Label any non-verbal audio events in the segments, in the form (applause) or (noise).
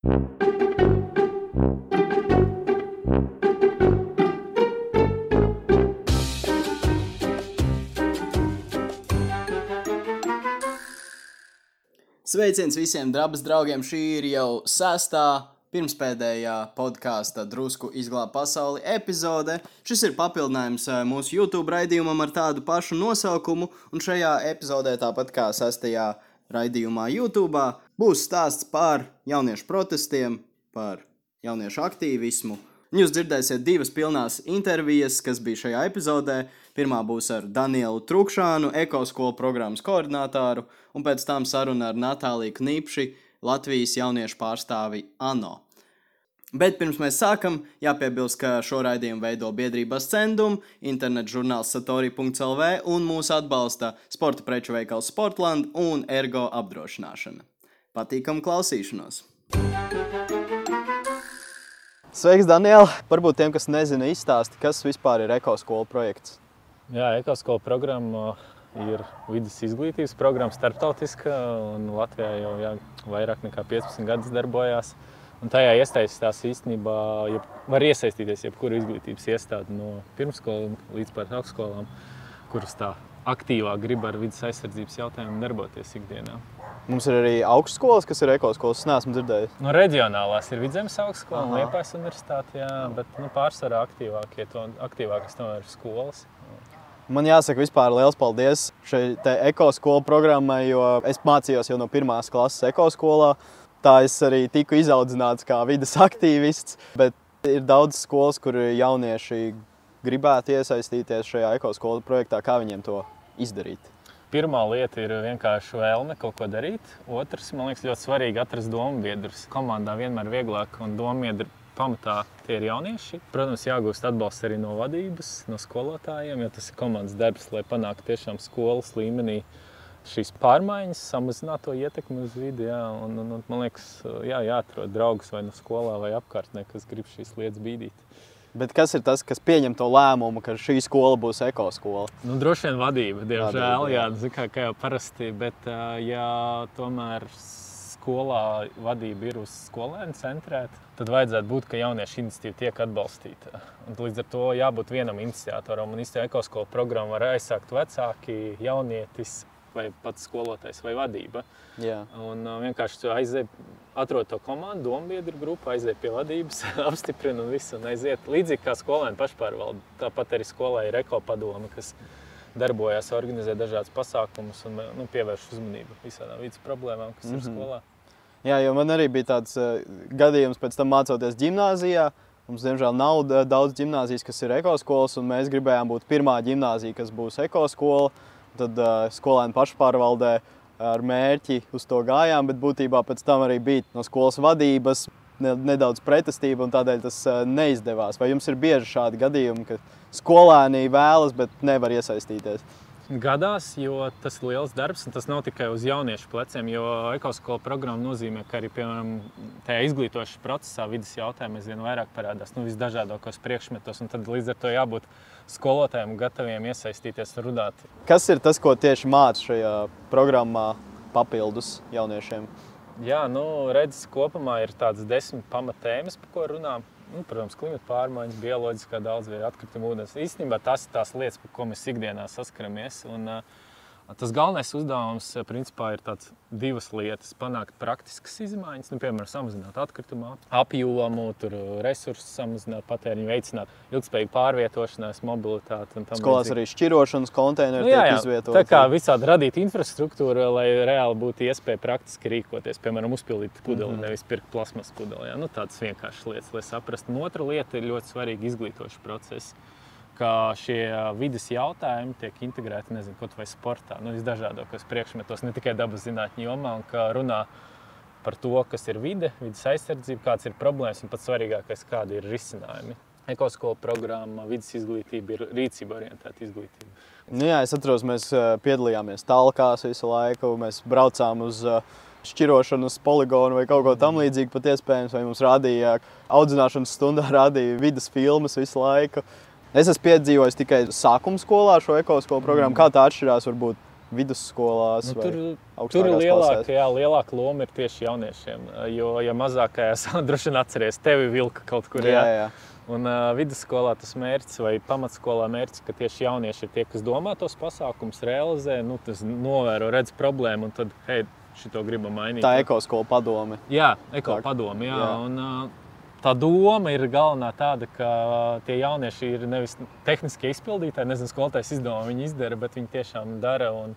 Sveiciens visiem drabas draugiem! Šī ir jau sestā, pirmspēdējā podkāsta drusku izglābt pasauli epizode. Šis ir papildinājums eh, mūsu YouTube raidījumam ar tādu pašu nosaukumu, un šajā epizodē, tāpat kā sestajā raidījumā YouTube, būs stāsts par jauniešu protestiem, par jauniešu aktīvismu. Jūs dzirdēsiet divas pilnās intervijas, kas bija šajā epizodē. Pirmā būs ar Danielu Trukšānu, ekoskolu programmas koordinātāru, un pēc tam saruna ar Natāliju Knipši, Latvijas jauniešu pārstāvi ANO. Bet pirms mēs sākam, jāpiebilst, ka šo raidījumu veido biedrības Cendum, interneta žurnāls Satori.CLV un mūsu atbalsta sporta preču veikals Sportland un Ergo apdrošināšana. Patīkam klausīšanos! Sveiks, Daniel! Varbūt tiem, kas nezina, izstāsti, kas vispār ir ekoskola projekts. Jā, ekoskola programma ir vidas izglītības programma, starptautiska. Latvijā jau jā, vairāk nekā 15 gadus darbojās. Un tajā iesaistās īstenībā, ja var iesaistīties jebkura izglītības iestāde no pirmskolām līdz pat augstskolām, kuras tā aktīvāk grib ar vidas aizsardzības jautājumiem darboties ikdienā. Mums ir arī augstskolas, kas ir ekoskolas. Es neesmu dzirdējis. No reģionālās ir vidzemes augstskola un Liepājas universitāte, jā, bet nu, pārsvarā aktīvākie to, aktīvākas tomēr ir skolas. Man jāsaka, vispār liels paldies šai ekoskolu programmai, jo es mācījos jau no pirmās klases ekoskolā. Tā es arī tiku izaudzināts kā vidas aktīvists. Bet ir daudz skolas, kur jaunieši gribētu iesaistīties šajā ekoskolu projektā. Kā viņiem to izdarīt? Pirmā lieta ir vienkārši vēlme kaut ko darīt. Otrs, man liekas, ļoti svarīgi atrast domu biedrus. Komandā vienmēr ir vieglāk un domu biedri pamatā tie ir jaunieši. Protams, jāgūst atbalsts arī no vadības, no skolotājiem, jo tas ir komandas darbs, lai panāktu tiešām skolas līmenī šīs pārmaiņas, samazināt to ietekmi uz vidi. Jā, un, un, un, man liekas, jā, jāatrod draugus vai no skolā vai apkārtnē, kas grib šīs lietas bīdīt. Bet kas ir tas, kas pieņem to lēmumu, ka šī skola būs ekoskola? Nu, droši vien vadība, diemžēl, jā. Jā, kā, kā jau parasti. Bet, ja tomēr skolā vadība ir uz skolēnu centrēta, tad vajadzētu būt, ka jauniešu iniciatīva tiek atbalstīta. Un līdz ar to jābūt vienam iniciatoram. Un īstenībā ekoskola programmu var aizsākt vecāki, jaunietis vai pats skolotājs vai vadība. Jā. Un uh, vienkārši aiziet, atrod to komandu, dombiedru grupu, aiziet pie vadības, (laughs) apstiprina un viss un aiziet. Līdzīgi kā skolēni pašpārvalde, tāpat arī skolai ir ekopadome, kas darbojas, organizē dažādas pasākumus un nu, pievērš uzmanību visādām vidas problēmām, kas mm -hmm. ir mhm. skolā. Jā, jo man arī bija tāds uh, gadījums pēc tam mācoties gimnājā. Mums, diemžēl, nav daudz gimnāzijas, kas ir ekoskolas, un mēs gribējām būt pirmā gimnāzija, kas būs ekoskola. Tad uh, skolēni pašpārvaldē ar mērķi uz to gājām, bet būtībā pēc tam arī bija no skolas vadības nedaudz pretestība, un tādēļ tas uh, neizdevās. Vai jums ir bieži šādi gadījumi, ka skolēni vēlas, bet nevar iesaistīties. Gadās, jo tas ir liels darbs, un tas nav tikai uz jauniešu pleciem. Jo ekoskola programma nozīmē, ka arī piemēram, tajā izglītošanas procesā vidas jautājumi aizvien vairāk parādās nu, visdažādākos priekšmetos. Tad līdz ar to jābūt skolotājiem gataviem iesaistīties un runāt. Kas ir tas, ko tieši mācīt šajā programmā papildus jauniešiem? Jā, nu, redzes kopumā ir tādas desmit pamatēmas, par ko runājam nu, protams, klimata pārmaiņas, bioloģiskā daudzveidība, atkrituma ūdens. Īstenībā tas ir tās lietas, ar ko mēs ikdienā saskaramies. Un, uh, Tas galvenais uzdevums eh, principā, ir tāds, divas lietas. Panākt praktiskas izmaiņas, nu, piemēram, samazināt atkritumu apjomu, resursus samazināt, patēriņu, veicināt ilgspējīgu pārvietošanās, mobilitāti. Skolās arī šķirošanas konteineru nu, jā, jā, izvietot. Tā kā visādi radīt infrastruktūru, lai reāli būtu iespēja praktiski rīkoties. Piemēram, uzpildīt pudeli, mm -hmm. nevis pirkt plasmas pudeli. Jā. Nu, tādas vienkāršas lietas, lai saprastu. Un otra lieta ir ļoti svarīga izglītoša procesa ka šie vidas jautājumi tiek integrēti nezinu, kaut vai sportā, nu, visdažādākos priekšmetos, ne tikai dabas zinātņu jomā, un ka runā par to, kas ir vide, vidas aizsardzība, kādas ir problēmas un pats svarīgākais, kādi ir risinājumi. Ekoskola programma, vidas izglītība ir rīcība orientēta izglītība. Nu jā, es atceros, mēs piedalījāmies talkās visu laiku, mēs braucām uz šķirošanu uz poligonu vai kaut ko tamlīdzīgu pat iespējams, vai mums rādīja audzināšanas stundā (laughs) rādīja vidas filmas visu laiku. Es esmu piedzīvojis tikai sākuma skolā šo ekoskolu programmu. Mm. Kā tā atšķirās varbūt vidusskolās. Nu, tur, tur lielāka, jā, lielāka loma ir tieši jauniešiem. Jo, ja mazākajās, (laughs) droši vien atceries, tevi vilka kaut kur. Jā, jā. Un uh, vidusskolā tas mērķis, vai pamatskolā mērķis, ka tieši jaunieši ir tie, kas domā tos pasākumus, realizē, nu, tas novēro, redz problēmu un tad, hei, šito gribam mainīt. Tā ekoskola padome. Jā, eko Tā- padomu. Jā, jā. Un, uh, tā doma ir galvenā tāda, ka tie jaunieši ir nevis tehniski izpildītāji, nezinu, skolotājs izdomā, viņi izdara, bet viņi tiešām dara un,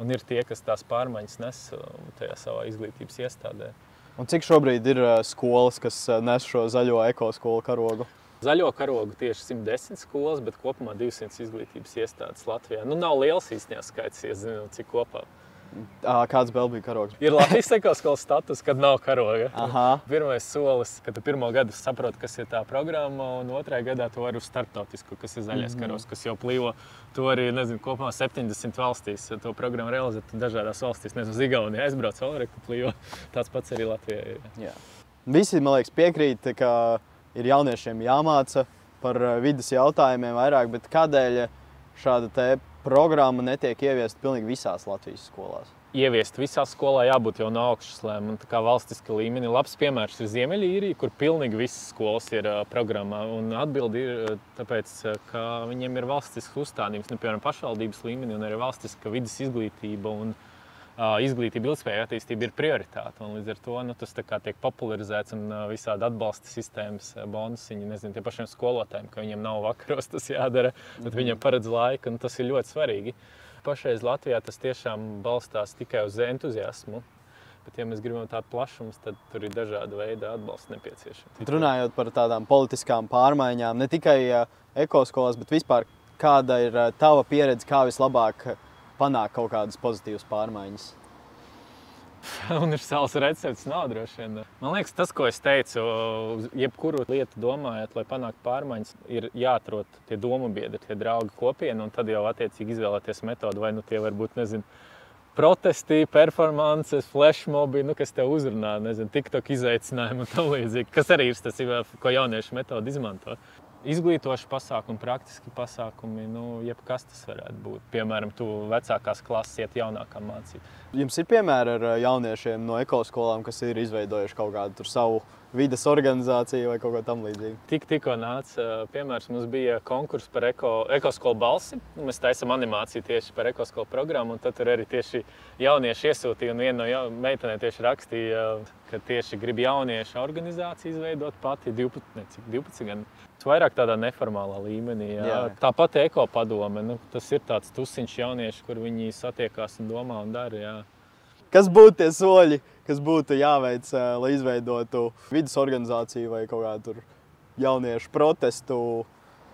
un ir tie, kas tās pārmaiņas nes uh, tajā savā izglītības iestādē. Un cik šobrīd ir ā, skolas, kas ā, nes šo zaļo ekoskolu karogu? Zaļo karogu tieši 110 skolas, bet kopumā 200 izglītības iestādes Latvijā. Nu, nav liels īstenībā skaits, ja zinu, cik kopā. Kāds vēl bija karogs? Ir Latvijas ekoskolas status, kad nav karoga. Pirmais solis, kad tu pirmo gadu saproti, kas ir tā programma, un otrajā gadā tu vari uz starptautisku, kas ir zaļais mm -hmm. karos, kas jau plīvo. Tu arī, nezinu, kopumā 70 valstīs to programmu realizēt. Dažādās valstīs, nezinu, uz Igauniju aizbrauc, vēl reku plīvo. Tāds pats arī Latvijā ir. Jā. Visi, man liekas, piekrīt, ka ir jauniešiem jāmāca par vidas jautājumiem vairāk, bet kādēļ šāda te programma netiek ieviesta pilnīgi visās Latvijas skolās? ieviest visā skolā, jābūt jau no augšas lēmuma, kā valstiska līmenī. Labs piemērs ir Ziemeļīrija, kur pilnīgi visas skolas ir uh, programmā. Un atbildi ir tāpēc, ka viņiem ir valstisks uzstādījums, nu, piemēram, pašvaldības līmenī, un arī valstiska vidas izglītība. Un, uh, Izglītība, ilgspējīga attīstība ir prioritāte. Līdz ar to nu, tas tiek popularizēts un visādi atbalsta sistēmas, bonusiņi, nezinu, tie pašiem skolotājiem, ka viņiem nav vakaros tas jādara, bet viņiem paredz laiku, un tas ir ļoti svarīgi. Pašreiz Latvijā tas tiešām balstās tikai uz entuziasmu. Bet, ja mēs gribam tādu plašumu, tad tur ir dažādi veidi atbalsts nepieciešams. Runājot par tādām politiskām pārmaiņām, ne tikai ekoskolās, bet vispār kāda ir tava pieredze, kā vislabāk panākt kaut kādas pozitīvas pārmaiņas? Universāls recepts nav droši vien. Man liekas, tas, ko es teicu, jebkuru lietu domājot, lai panāktu pārmaiņas, ir jāatrod tie domu biedri, tie draugi kopiena, un tad jau attiecīgi izvēlēties metodi, vai nu tie var būt, nezinu, protesti, performances, flashmobi, nu, kas tev uzrunā, nezinu, TikTok izaicinājumi un tam līdzīgi, kas arī ir tas, ko jauniešu metodi izmanto. Izglītoši pasākumi, praktiski pasākumi, nu, jebkas tas varētu būt. Piemēram, tu vecākās klases iet jaunākām mācīt. Jums ir piemēri ar ā, jauniešiem no ekoskolām, kas ir izveidojuši kaut kādu savu vidas organizāciju vai kaut ko tamlīdzīgu? Tik, tikko nāca piemērs, mums bija konkurss par eko, ekoskolu balsi. Mēs taisām animāciju tieši par ekoskolu programmu, un tur arī tieši jaunieši iesūtīja. Un viena no jau- meitenēm tieši rakstīja, ka tieši grib jauniešu organizāciju izveidot pati 12, ne, cik 12 gan. Vairāk tādā neformālā līmenī. Jā. Jā. Tāpat ekopadome. Nu, tas ir tāds tusiņš jaunieši, kur viņi satiekās un domā un dara. Jā. Kas būtu tie soļi, kas būtu jāveic, lai izveidotu vidas organizāciju vai kaut kādu jauniešu protestu?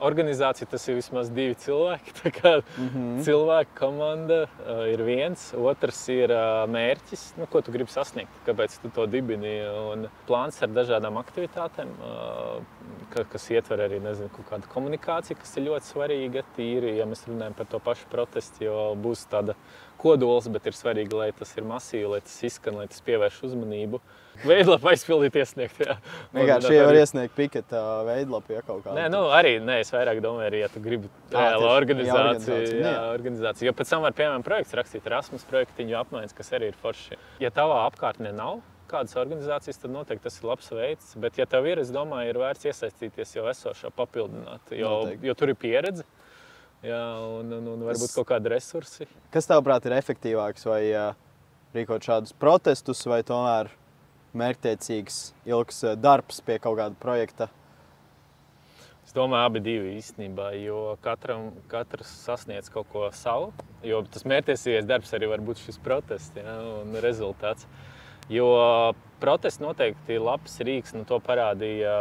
Organizācija tas ir vismaz divi cilvēki. (laughs) Tā kā Mm -hmm. cilvēku komanda uh, ir viens, otrs ir uh, mērķis, nu, ko tu gribi sasniegt, kāpēc tu to dibini. Un plāns ar dažādām aktivitātēm, uh, ka, kas ietver arī nezinu, kādu komunikāciju, kas ir ļoti svarīga. Tīri, ja mēs runājam par to pašu protestu, jo būs tāda kodols, bet ir svarīgi, lai tas ir masīvi, lai tas izskan, lai tas pievērš uzmanību. Veidlapu aizpildīt, iesniegt. Jā. Vienkārši jau var arī- iesniegt piketa veidlapu, ja kaut kādā. Nē, nu, arī nē, es vairāk domāju, arī, ja tu gribi reālu organizāciju, Jā, jā. organizāciju. Jo pēc tam var, piemēram, projekts rakstīt Erasmus projektiņu apmaiņas, kas arī ir forši. Ja tavā apkārtnē nav kādas organizācijas, tad noteikti tas ir labs veids. Bet, ja tev ir, es domāju, ir vērts iesaistīties jau esošā, papildināt, jo, Noteikti. jo tur ir pieredze. Jā, un, un, un varbūt Es- kaut kādi resursi. Kas tavuprāt ir efektīvāks, vai ā, rīkot šādus protestus, vai tomēr mērķtiecīgs, ilgs darbs pie kaut kāda projekta? Es domāju, abi divi īstenībā, jo katram, katrs sasniedz kaut ko savu. Jo tas mērķtiecīgais darbs arī var būt šis protests ja, un rezultāts. Jo protests noteikti ir labs rīks, nu, to parādīja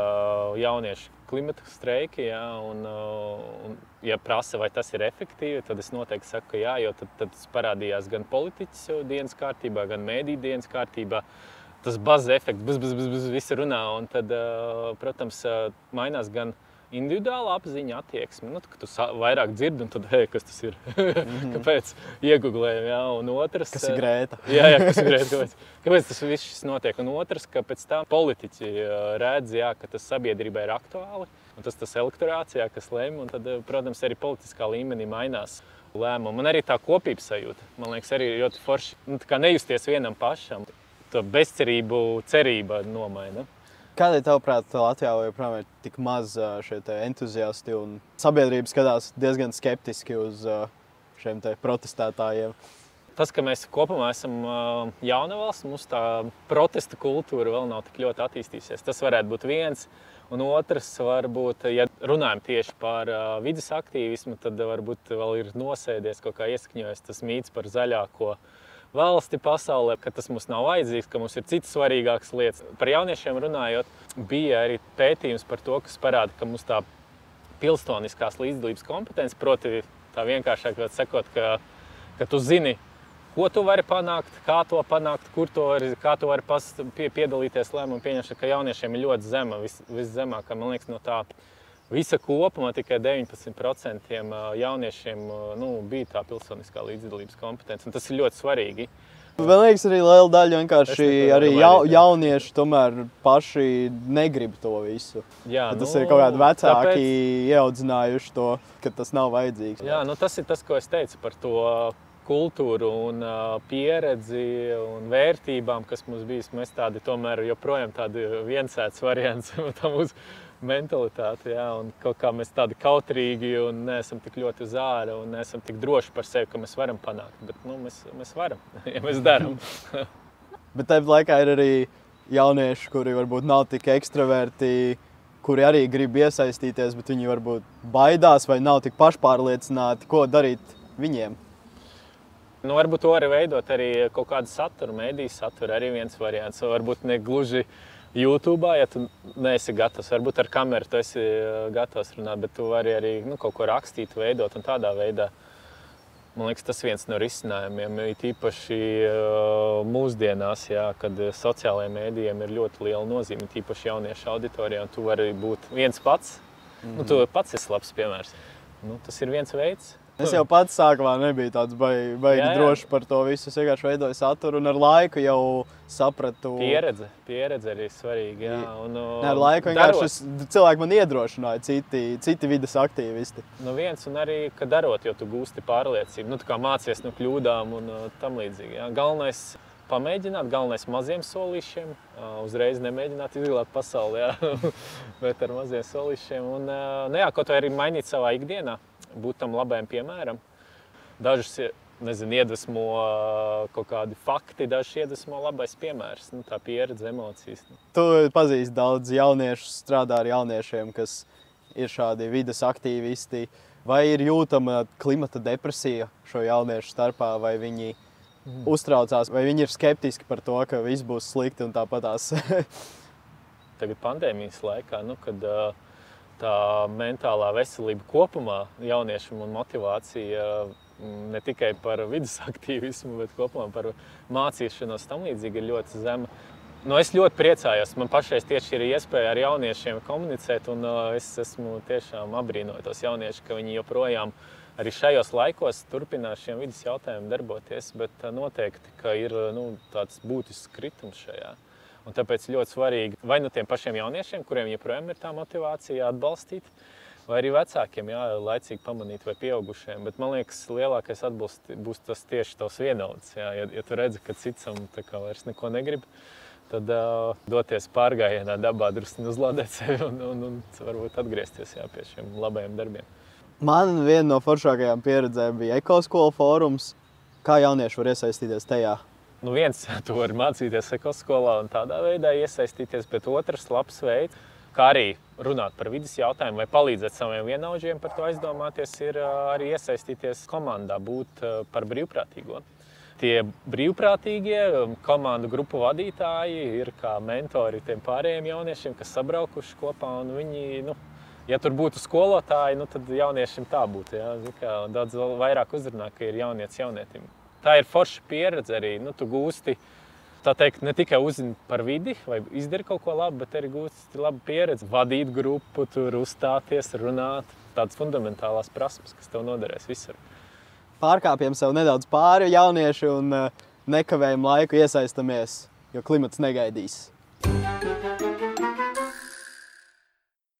jauniešu klimata streiki. Ja, un, un, ja prasa, vai tas ir efektīvi, tad es noteikti saku, ka jā, jo tad, tad tas parādījās gan politiķu dienas kārtībā, gan mēdīņu dienas kārtībā. Tas bazas efekts, buz, buz, buz, buz, visi runā, un tad, ā, protams, mainās gan individuāla apziņa, attieksme. Nu, tu vairāk dzirdi, un tad, hei, kas tas ir? (laughs) Kāpēc iegūlējam, jā, un otrs. Kas ir grēta? (laughs) Jā, jā kas ir grūti. Kāpēc, kāpēc tas viss šis notiek? Un otrs, ka pēc tam politiķi ā, redz, jā, ka tas sabiedrībai ir aktuāli. Un tas tas elektorāts, jā, kas lemj. Un tad, ā, protams, arī politiskā līmenī mainās lēmumu. Man arī tā kopības sajūta. Man liekas, arī ļoti forši nu, nejusties vienam pašam. Tā bezcerību, cerība nomaina. Kādēļ, tavuprāt, Latvijā joprojām ir tik maz šie entuziasti un sabiedrība skatās diezgan skeptiski uz šiem protestētājiem? Tas, ka mēs kopumā esam jauna valsts, mums tā protesta kultūra vēl nav tik ļoti attīstījusies. Tas varētu būt viens. Un otrs, varbūt, ja runājam tieši par vidas aktīvismu, tad varbūt vēl ir nosēdies kaut kā ieskņojis tas mīts par zaļāko valsti pasaulē, ka tas mums nav vajadzīgs, ka mums ir citas svarīgākas lietas. Par jauniešiem runājot, bija arī pētījums par to, kas parāda, ka mums tā pilsoniskās līdzdalības kompetence, proti, tā vienkāršāk sakot, ka, ka tu zini, ko tu vari panākt, kā to panākt, kur to var, kā to var pas, pie, piedalīties lēmumu pieņemšanā, ka jauniešiem ir ļoti zema, vis, viszemākā, man liekas, no tā visa kopumā tikai 19% jauniešiem nu, bija tā pilsoniskā līdzdalības kompetence, un tas ir ļoti svarīgi. Man liekas, arī liela daļa vienkārši arī ja, jaunieši tomēr paši negrib to visu. Jā, nu, tas ir kaut kādi vecāki tāpēc... ieaudzinājuši to, ka tas nav vajadzīgs. Jā, nu, tas ir tas, ko es teicu par to kultūru un uh, pieredzi un vērtībām, kas mums bijis. Mēs tādi tomēr joprojām tādi viensēts variants (laughs) mentalitāti, jā, un kaut kā mēs tādi kautrīgi un neesam tik ļoti uz ārā un neesam tik droši par sevi, ka mēs varam panākt, bet nu, mēs, mēs varam, (laughs) ja mēs darām. (laughs) bet tajā laikā ir arī jaunieši, kuri varbūt nav tik ekstraverti, kuri arī grib iesaistīties, bet viņi varbūt baidās vai nav tik pašpārliecināti, ko darīt viņiem. Nu, varbūt to var veidot arī kaut kādu saturu, mēdīņu saturu. Arī viens variants. Varbūt ne gluži YouTube, ja tu neesi gatavs. Varbūt ar kameru tu esi gatavs runāt, bet tu vari arī nu, kaut ko rakstīt, veidot un tādā veidā. Man liekas, tas viens no risinājumiem. Ir īpaši mūsdienās, jā, kad sociālajiem mēdījiem ir ļoti liela nozīme, tīpaši jauniešu auditorijā. Tu vari būt viens pats. Mm -hmm. nu, tu pats esi labs piemērs. Nu, tas ir viens veids. Es jau pats sākumā nebiju tāds baigi, baigi drošs par to visu. Es vienkārši veidoju saturu un ar laiku jau sapratu. Pieredze, pieredze arī svarīga. Jā. Un, ne, ar laiku vienkārši es, cilvēki man iedrošināja, citi, citi vidas aktīvisti. Nu viens un arī, ka darot, jo tu gūsti pārliecību. Nu, mācies no kļūdām un uh, tam līdzīgi. Jā. Galvenais pamēģināt, galvenais maziem solīšiem. Uh, uzreiz nemēģināt izglābt pasauli, (laughs) bet ar maziem solīšiem. Un, uh, nu, jā, kaut arī mainīt savā ikdienā būt tam labajam piemēram. Dažus nezinu, iedvesmo kaut kādi fakti, dažus iedvesmo labais piemērs, nu, tā pieredze, emocijas. Tu pazīsti daudz jauniešu, strādā ar jauniešiem, kas ir šādi vidas aktīvisti. Vai ir jūtama klimata depresija šo jauniešu starpā, vai viņi mm. uztraucās, vai viņi ir skeptiski par to, ka viss būs slikti un tāpatās? (laughs) Tagad pandēmijas laikā, nu, kad uh, tā mentālā veselība kopumā jauniešiem un motivācija mm, ne tikai par vidus (laughs) aktīvismu, bet kopumā par mācīšanos tam līdzīgi ir ļoti zema. Nu, es ļoti priecājos. Man pašreiz tieši ir iespēja ar jauniešiem komunicēt, un uh, es esmu tiešām apbrīnojis tos jauniešus, ka viņi joprojām arī šajos laikos turpinās šiem vidus jautājumiem darboties. Bet uh, noteikti ir nu, tāds būtisks kritums šajā. Un tāpēc ļoti svarīgi vai nu tiem pašiem jauniešiem, kuriem joprojām ir tā motivācija atbalstīt, vai arī vecākiem, jā, laicīgi pamanīt, vai pieaugušiem. Bet man liekas, lielākais atbalsts būs tas tieši tavs vienauds. Jā. Ja, ja tu redzi, ka citsam vairs neko negrib, tad uh, doties pārgājienā, dabā, drusku uzlādēt sevi un, un, un varbūt atgriezties jā, pie šiem labajiem darbiem. Man viena no foršākajām pieredzēm bija ekoskola fórums. Kā jaunieši var iesaistīties tajā? nu viens, (laughs) tu vari mācīties ekoskolā un tādā veidā iesaistīties, bet otrs labs veids, kā arī runāt par vidas jautājumu vai palīdzēt saviem vienaudžiem par to aizdomāties, ir arī iesaistīties komandā, būt par brīvprātīgo. Tie brīvprātīgie komandu grupu vadītāji ir kā mentori tiem pārējiem jauniešiem, kas sabraukuši kopā. Viņi, nu, ja tur būtu skolotāji, nu, tad jauniešiem tā būtu. Jā, kā, daudz vairāk uzrunā, ka ir jaunieci jaunietim tā ir forša pieredze arī. Nu, tu gūsti teikt, ne tikai uzzini par vidi vai izdari kaut ko labu, bet arī gūsti labu pieredzi. Vadīt grupu, tur uzstāties, runāt. Tādas fundamentālās prasības, kas tev noderēs visur. Pārkāpjam sev nedaudz pāri jaunieši un eh, nekavējam laiku iesaistamies, jo klimats negaidīs.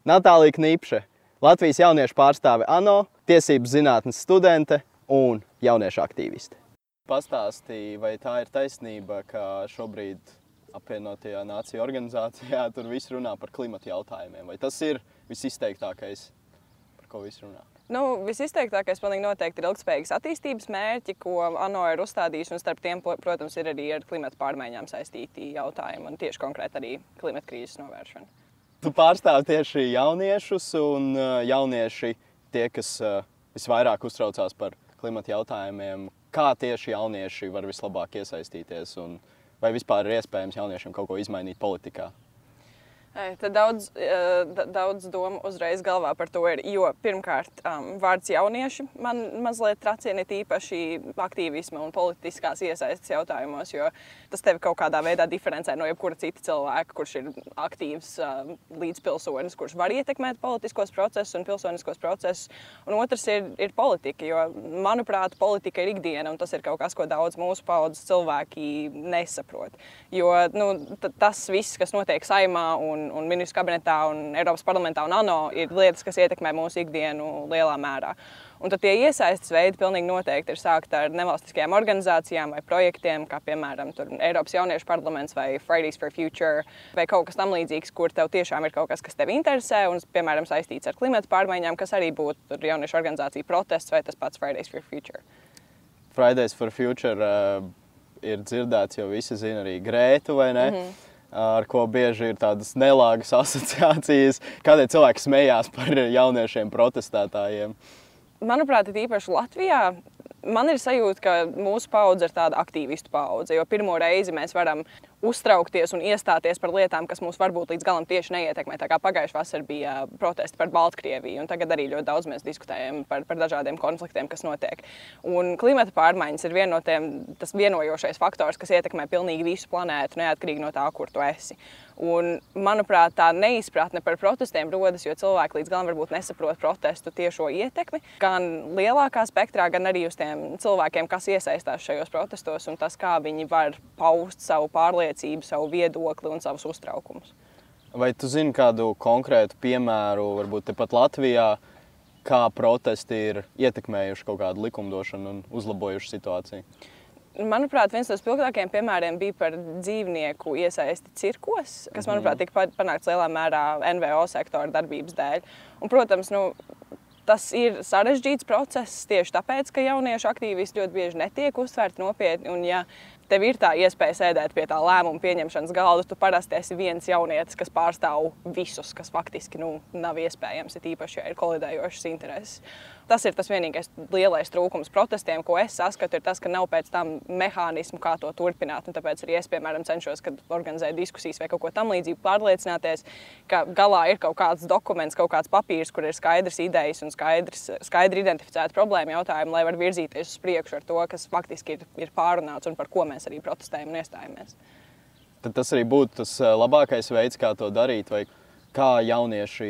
Natālija Knīpše, Latvijas jauniešu pārstāve ANO, tiesības zinātnes studente, un jauniešu aktīvisti. Pastāstīja, vai tā ir taisnība, ka šobrīd apvienotajā nāciju organizācijā (laughs) tur viss runā par klimatu jautājumiem. Vai tas ir visizteiktākais, par ko viss runā? Nu, visizteiktākais noteikti ir ilgspējīgas attīstības mērķi, ko ANO ir uzstādījis. Starp tiem, protams, ir arī ar klimatu pārmaiņām saistīti jautājumi un tieši konkrēti arī klimata krīzes novēršana. Tu pārstāv tieši jauniešus, un uh, jaunieši tie, kas uh, visvairāk uztraucās par klimata jautājumiem, kā tieši jaunieši var vislabāk iesaistīties un vai vispār ir iespējams jauniešiem kaut ko izmainīt politikā? Tad daudz, daudz domu uzreiz galvā par to ir. Jo pirmkārt, vārds jaunieši man mazliet tracina tīpaši aktīvisma un politiskās iesaistas jautājumos, jo tas tevi kaut kādā veidā diferencē no jebkura cita cilvēka, kurš ir aktīvs līdzpilsonis, kurš var ietekmēt politiskos procesus un pilsoniskos procesus. Un otrs ir, ir politika, jo, manuprāt, politika ir ikdiena un tas ir kaut kas, ko daudz mūsu paudzes cilvēki nesaprot. Jo nu, tas viss, kas notiek saimā un un, un ministru kabinetā, un Eiropas parlamentā un ANO ir lietas, kas ietekmē mūsu ikdienu lielā mērā. Un tad tie iesaistas veidi pilnīgi noteikti ir sākti ar nevalstiskajām organizācijām vai projektiem, kā piemēram Eiropas jauniešu parlaments vai Fridays for Future vai kaut kas tamlīdzīgs, kur tev tiešām ir kaut kas, kas tev interesē un, piemēram, saistīts ar klimatu pārmaiņām, kas arī būtu jauniešu organizācija protests vai tas pats Fridays for Future. Fridays for Future uh, ir dzirdēts, jo visi zina arī Grētu vai ne? Mm -hmm ar ko bieži ir tādas nelāgas (laughs) asociācijas. Kādēļ cilvēki smējās par jauniešiem protestētājiem? Manuprāt, īpaši Latvijā man ir sajūta, ka mūsu paudze ir tāda aktīvistu paudze. Jo pirmo reizi mēs varam uztraukties un iestāties par lietām, kas mūs varbūt līdz galam tieši neietekmē. Tā kā pagājušā vasarā bija protesti par Baltkrieviju, un tagad arī ļoti daudz mēs diskutējam par, par dažādiem konfliktiem, kas notiek. Un klimata pārmaiņas ir viena no tiem vienojošais faktors, kas ietekmē pilnīgi visu planētu, neatkarīgi no tā, kur tu esi. Un, manuprāt, tā neizpratne par protestiem rodas, jo cilvēki līdz galam varbūt nesaprot protestu tiešo ietekmi gan lielākā spektrā, gan arī uz tiem cilvēkiem, kas iesaistās šajos protestos un tas, kā viņi var paust savu pārliecību, savu viedokli un savus uztraukumus. Vai tu zini kādu konkrētu piemēru, varbūt tepat Latvijā, kā protesti ir ietekmējuši kaut kādu likumdošanu un uzlabojuši situāciju? Manuprāt, viens no spilgtākajiem piemēriem bija par dzīvnieku iesaisti cirkos, kas, manuprāt, tika panākts lielā mērā NVO sektora darbības dēļ. Un, protams, nu, tas ir sarežģīts process tieši tāpēc, ka jauniešu aktīvisti ļoti bieži netiek uztverti nopietni. Un, ja tev ir tā iespēja sēdēt pie tā lēmuma pieņemšanas galda, tu parasti esi viens jaunietis, kas pārstāv visus, kas faktiski nu, nav iespējams, ir īpaši, ja ir kolidējošas intereses. Tas ir tas vienīgais lielais trūkums protestiem, ko es saskatu, ir tas, ka nav pēc tam mehānismu, kā to turpināt. Un tāpēc arī es, piemēram, cenšos, kad organizēju diskusijas vai kaut ko tamlīdzīgu, pārliecināties, ka galā ir kaut kāds dokuments, kaut kāds papīrs, kur ir skaidrs idejas un skaidrs, skaidri identificēta problēma jautājumi, lai var virzīties uz priekšu ar to, kas faktiski ir, ir pārunāts un par ko mēs arī protestējam un iestājamies. Tad tas arī būtu tas eh, labākais veids, kā to darīt, vai kā jaunieši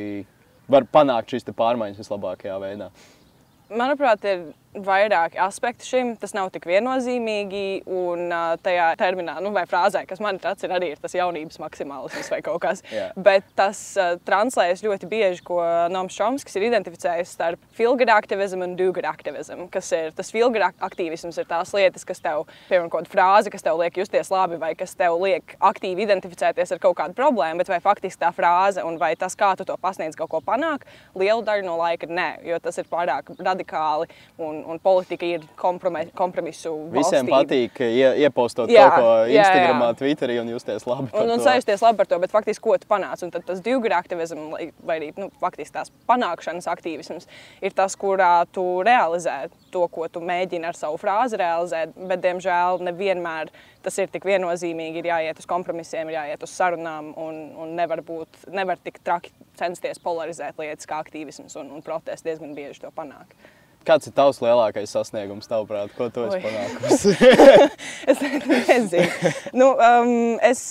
var panākt šīs pārmaiņas vislabākajā veidā. Manuprāt, ir vairāki aspekti šim. Tas nav tik viennozīmīgi. Un tajā terminā, nu, vai frāzē, kas man tāds ir, arī ir tas jaunības maksimālisms vai kaut kas. Yeah. Bet tas uh, translējas ļoti bieži, ko Noms Čomskis ir identificējis starp feel-good aktivismu un do-good aktivismu. Kas ir tas feel-good aktivisms, ir tās lietas, kas tev, piemēram, kaut kāda frāze, kas tev liek justies labi, vai kas tev liek aktīvi identificēties ar kaut kādu problēmu, bet vai faktiski tā frāze un vai tas, kā tu to pasniedz, kaut ko panāk, lielu daļu no laika nē, jo tas ir pārāk radikāli un, un politika ir kompromisu. Visiem valstība. patīk ie, iepostot jā, kaut ko Instagram, Twitterī un justies labi. Un, un sajusties labi par to, bet faktiski, ko tu panāc? Un tad tas divgadu aktivisms, vai arī nu, faktiski tās panākšanas aktīvisms, ir tas, kurā tu realizē to, ko tu mēģini ar savu frāzi realizēt, bet, diemžēl, nevienmēr tas ir tik viennozīmīgi. Ir jāiet uz kompromisiem, ir jāiet uz sarunām, un, un nevar, būt, nevar tik traki censties polarizēt lietas kā aktīvisms un, un protests diezgan bieži to panāk. Kāds ir tavs lielākais sasniegums, tavuprāt, ko tu esi panākusi? (laughs) es (laughs) nezinu. nu, um, es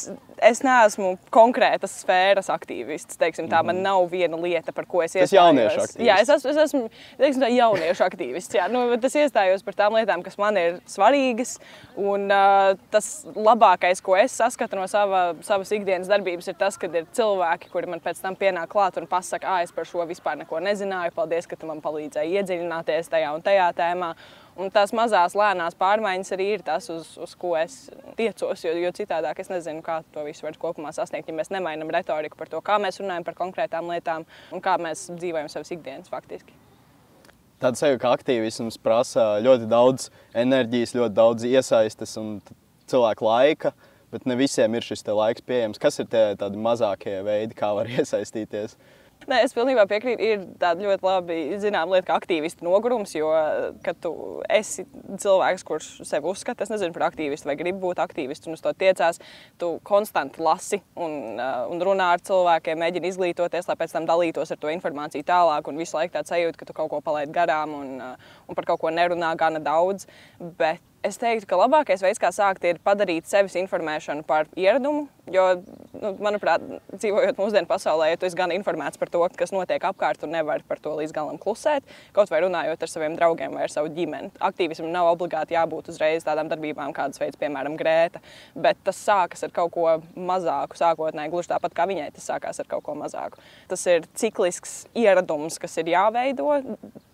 es neesmu konkrētas sfēras aktīvists. Teiksim, tā, man mhm. nav viena lieta, par ko es iestājos. Tas jauniešu aktīvists. Jā, es esmu, es esmu teiksim, tā, jauniešu aktīvists. Jā. Nu, es iestājos par tām lietām, kas man ir svarīgas. Un, uh, tas labākais, ko es saskatu no sava, savas ikdienas darbības, ir tas, kad ir cilvēki, kuri man pēc tam pienāk klāt un pasaka, ah, es par šo vispār neko nezināju. Paldies, ka tu man palīdzēji iedziļināties tajā un tajā tēmā. Un tās mazās, lēnās pārmaiņas arī ir tas, uz, uz ko es tiecos. Jo, jo citādi es nezinu, kā to visu var kopumā sasniegt, ja mēs nemainām retoriku par to, kā mēs runājam par konkrētām lietām un kā mēs dzīvojam savas ikdienas faktiski. Tāda sajūta, ka aktīvisms prasa ļoti daudz enerģijas, ļoti daudz iesaistes un cilvēku laika, bet ne visiem ir šis laiks pieejams. Kas ir tie mazākie veidi, kā var (laughs) iesaistīties? Nē, es pilnībā piekrītu. Ir tāda ļoti labi zināma lieta, kā aktīvistu nogurums. Jo, kad tu esi cilvēks, kurš sevi uzskata, es nezinu par aktīvistu vai gribi būt aktīvists, un uz to tiecās, tu konstanti lasi un, uh, un runā ar cilvēkiem, mēģini izglītoties, lai pēc tam dalītos ar to informāciju tālāk. Un visu laiku tāds sajūta, ka tu kaut ko palaidi garām un, uh, un par kaut ko nerunā gana daudz. Bet Es teiktu, ka labākais veids, kā sākt, ir padarīt sevis informēšanu par ieradumu. Jo, nu, manuprāt, dzīvojot mūsdienu pasaulē, ja tu esi gan informēts par to, kas notiek apkārt, tu nevari par to līdz galam klusēt. Kaut vai runājot ar saviem draugiem vai ar savu ģimeni. Aktīvismam nav obligāti jābūt uzreiz tādām darbībām, kādas veids, piemēram, Grēta. Bet tas sākas ar kaut ko mazāku sākotnēji, gluži tāpat kā viņai tas sākās ar kaut ko mazāku. Tas ir ciklisks ieradums, kas ir jāveido,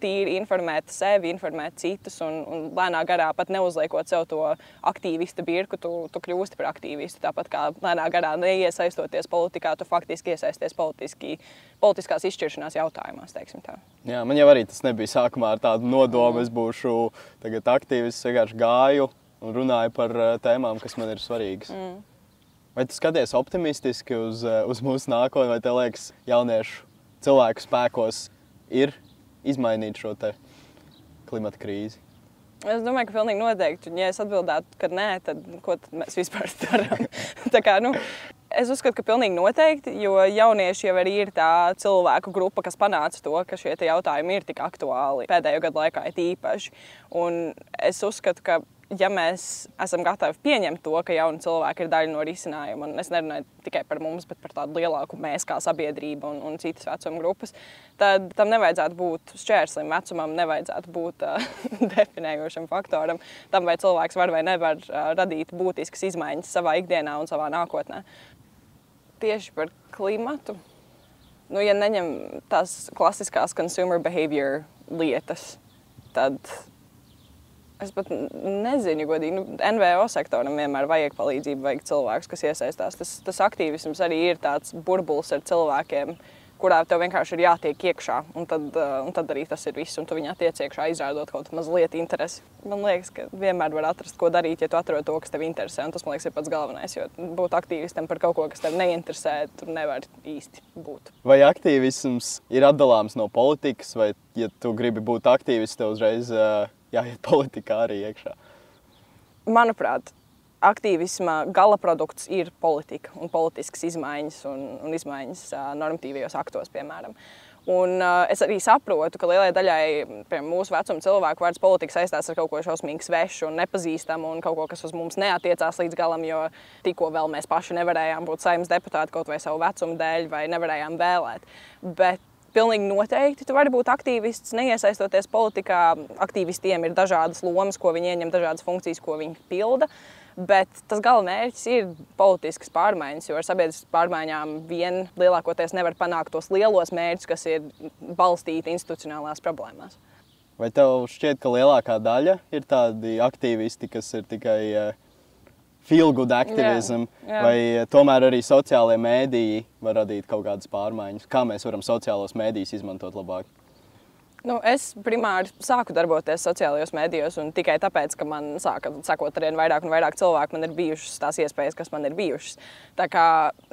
tīri informēt sevi, informēt citus un, un lēnā garā pat neuzliekot sev to aktīvistu birku, tu, tu kļūsti par aktīvistu. Tāpat kā lēnā garā neiesaistoties politikā, tu faktiski iesaisties politiski, politiskās izšķiršanās jautājumos. Jā, man jau arī tas nebija sākumā ar tādu nodomu, es būšu aktīvists, vienkārši gāju un runāju par eh, tēmām, kas man ir svarīgas. Mm. Vai tu skaties optimistiski uz, eh, uz mūsu nākotni, vai tev liekas, jauniešu cilvēku spēkos ir izmainīt šo klimata krīzi? Es domāju, ka pilnīgi noteikti. Ja es atbildētu, ka nē, tad ko tad mēs vispār (laughs) darām? kā, nu, es uzskatu, ka pilnīgi noteikti, jo jaunieši jau ir tā cilvēku grupa, kas panāca to, ka šie jautājumi ir tik aktuāli pēdējo gadu laikā, it īpaši. Un es uzskatu, ka ja mēs esam gatavi pieņemt to, ka jauni cilvēki ir daļa no risinājuma, un es nerunāju tikai par mums, bet par tādu lielāku mēs kā sabiedrība un, un citas vecuma grupas, tad tam nevajadzētu būt šķērslim. Vecumam nevajadzētu būt uh, (laughs) definējošam faktoram tam, vai cilvēks var vai nevar uh, radīt būtiskas izmaiņas savā ikdienā un savā nākotnē. Tieši par klimatu. Nu, ja neņem tās klasiskās consumer behavior lietas, tad Es pat nezinu, godīgi. Nu, NVO sektoram vienmēr vajag palīdzību, vajag cilvēkus, kas iesaistās. Tas, tas aktīvisms arī ir tāds burbulis ar cilvēkiem, kurā tev vienkārši ir jātiek iekšā. Un tad, uh, un tad arī tas ir viss, un tu viņā tiec iekšā, izrādot kaut mazliet interesi. Man liekas, ka vienmēr var atrast, ko darīt, ja tu atrod to, kas tev interesē. Un tas, man liekas, ir pats galvenais. Jo būt aktīvistam par kaut ko, kas tev neinteresē, tur nevar īsti būt. Vai aktīvisms ir atdalāms no politikas, vai, ja tu gribi būt aktīvists, tev uzreiz. Uh jāiet (laughs) politikā arī iekšā. Manuprāt, aktīvisma gala produkts ir politika un politiskas izmaiņas un, un izmaiņas uh, normatīvajos aktos, piemēram. Un, uh, es arī saprotu, ka lielai daļai piemēram, mūsu vecuma cilvēku vārds politika saistās ar kaut ko šausmīgi svešu un nepazīstamu un kaut ko, kas uz mums neatiecās līdz galam, jo tikko vēl mēs paši nevarējām būt saimnes deputāti kaut vai savu vecumu dēļ vai nevarējām vēlēt. Bet Pilnīgi noteikti. Tu vari būt aktīvists, neiesaistoties politikā. Aktīvistiem ir dažādas lomas, ko viņi ieņem, dažādas funkcijas, ko viņi pilda. Bet tas galvenais ir politiskas pārmaiņas, jo ar sabiedriskas pārmaiņām vien lielākoties nevar panākt tos lielos mērķus, kas ir balstīti institucionālās problēmās. Vai tev šķiet, ka lielākā daļa ir tādi aktīvisti, kas ir tikai uh, feel good activism, jā, jā. vai tomēr arī sociālajie mēdīji var radīt kaut kādas pārmaiņas? Kā mēs varam sociālos mēdījus izmantot labāk? Nu, es primāri sāku darboties sociālajos mēdījos, un tikai tāpēc, ka man sāka sekot ar vien vairāk un vairāk cilvēku, man ir bijušas tās iespējas, kas man ir bijušas. Tā kā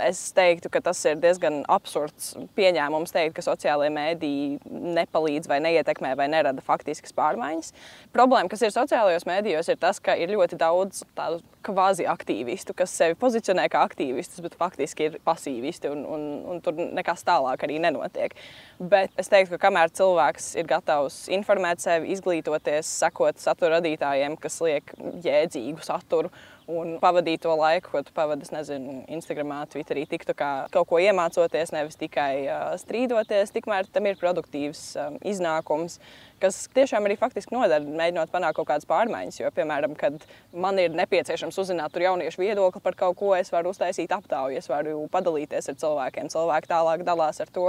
es teiktu, ka tas ir diezgan absurds pieņēmums teikt, ka sociālajie mēdīji nepalīdz vai neietekmē vai nerada faktiskas pārmaiņas. Problēma, kas ir sociālajos mēdījos, ir tas, ka ir ļoti daudz tādu kvazi aktīvistu, kas sevi pozicionē kā aktīvistus, bet faktiski ir pasīvisti, un, un, un tur nekas tālāk arī nenotiek. Bet es teiktu, ka kamēr cilvēks ir gatavs informēt sevi, izglītoties, sekot satura radītājiem, kas liek jēdzīgu saturu un pavadīt to laiku, ko tu pavadi, nezinu, Instagram, Twitterī, TikTokā, kaut ko iemācoties, nevis tikai uh, strīdoties, tikmēr tam ir produktīvs um, iznākums kas tiešām arī faktiski nodara, mēģinot panākt kaut kādas pārmaiņas. Jo, piemēram, kad man ir nepieciešams uzzināt jauniešu viedokli par kaut ko, es varu uztaisīt aptauju, es varu padalīties ar cilvēkiem, cilvēki tālāk dalās ar to.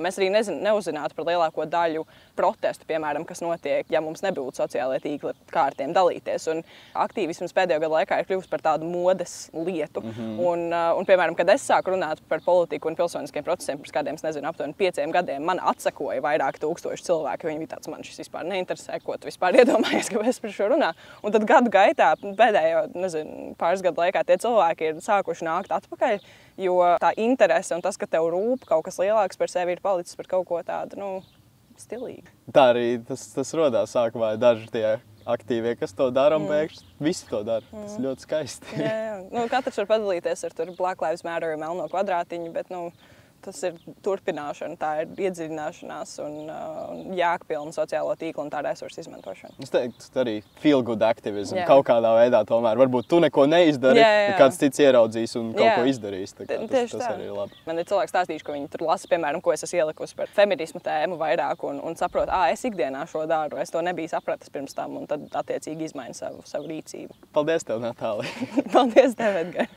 Mēs arī nezin, neuzzinātu par lielāko daļu protestu, piemēram, kas notiek, ja mums nebūtu sociālajie tīkli, kā ar tiem dalīties. Un aktīvisms pēdējo gadu laikā ir kļuvis par tādu modes lietu. Mm -hmm. un, un, piemēram, kad es sāku runāt par politiku un pilsoniskiem procesiem pirms kādiem, nezinu, aptuveni pieciem gadiem, man atsakoja vairāk tūkstoši cilvēku. Viņi bija tāds, man šis vispār neinteresē, ko tu vispār (laughs) iedomājies, ka mēs par šo runājam. Un tad gadu gaitā, pēdējo nezinu, pāris gadu laikā, tie cilvēki ir sākuši nākt atpakaļ. Jo tā interese un tas, ka tev rūp kaut kas lielāks par sevi, ir palicis par kaut ko tādu. Nu, stilīgi. Tā arī tas, tas radās sākumā. Daži tie aktīvie, kas to dara, un mm. pēkšņi visi to dara. Mm. Tas ļoti skaisti. jā, jā. Nu, katrs var padalīties ar Black Lives Matter melno kvadrātiņu, bet nu, tas ir turpināšana, tā ir iedziļināšanās un, uh, un jēgpilna sociālo tīklu un tā resursu izmantošana. Es teiktu, arī feel good activism. Jā. Kaut kādā veidā tomēr varbūt tu neko neizdari, jā, jā. kāds cits ieraudzīs un kaut jā. ko izdarīs. Tā kā, tas, tas arī ir labi. Man ir cilvēks stāstījuši, ka viņi tur lasa, piemēram, ko es esmu ielikusi par feminismu tēmu vairāk un, un saprot, ah, es ikdienā šo daru, es to nebiju sapratis pirms tam un tad attiecīgi izmainu savu, savu rīcību. Paldies tev, Natālija! (laughs) Paldies tev, Edgars!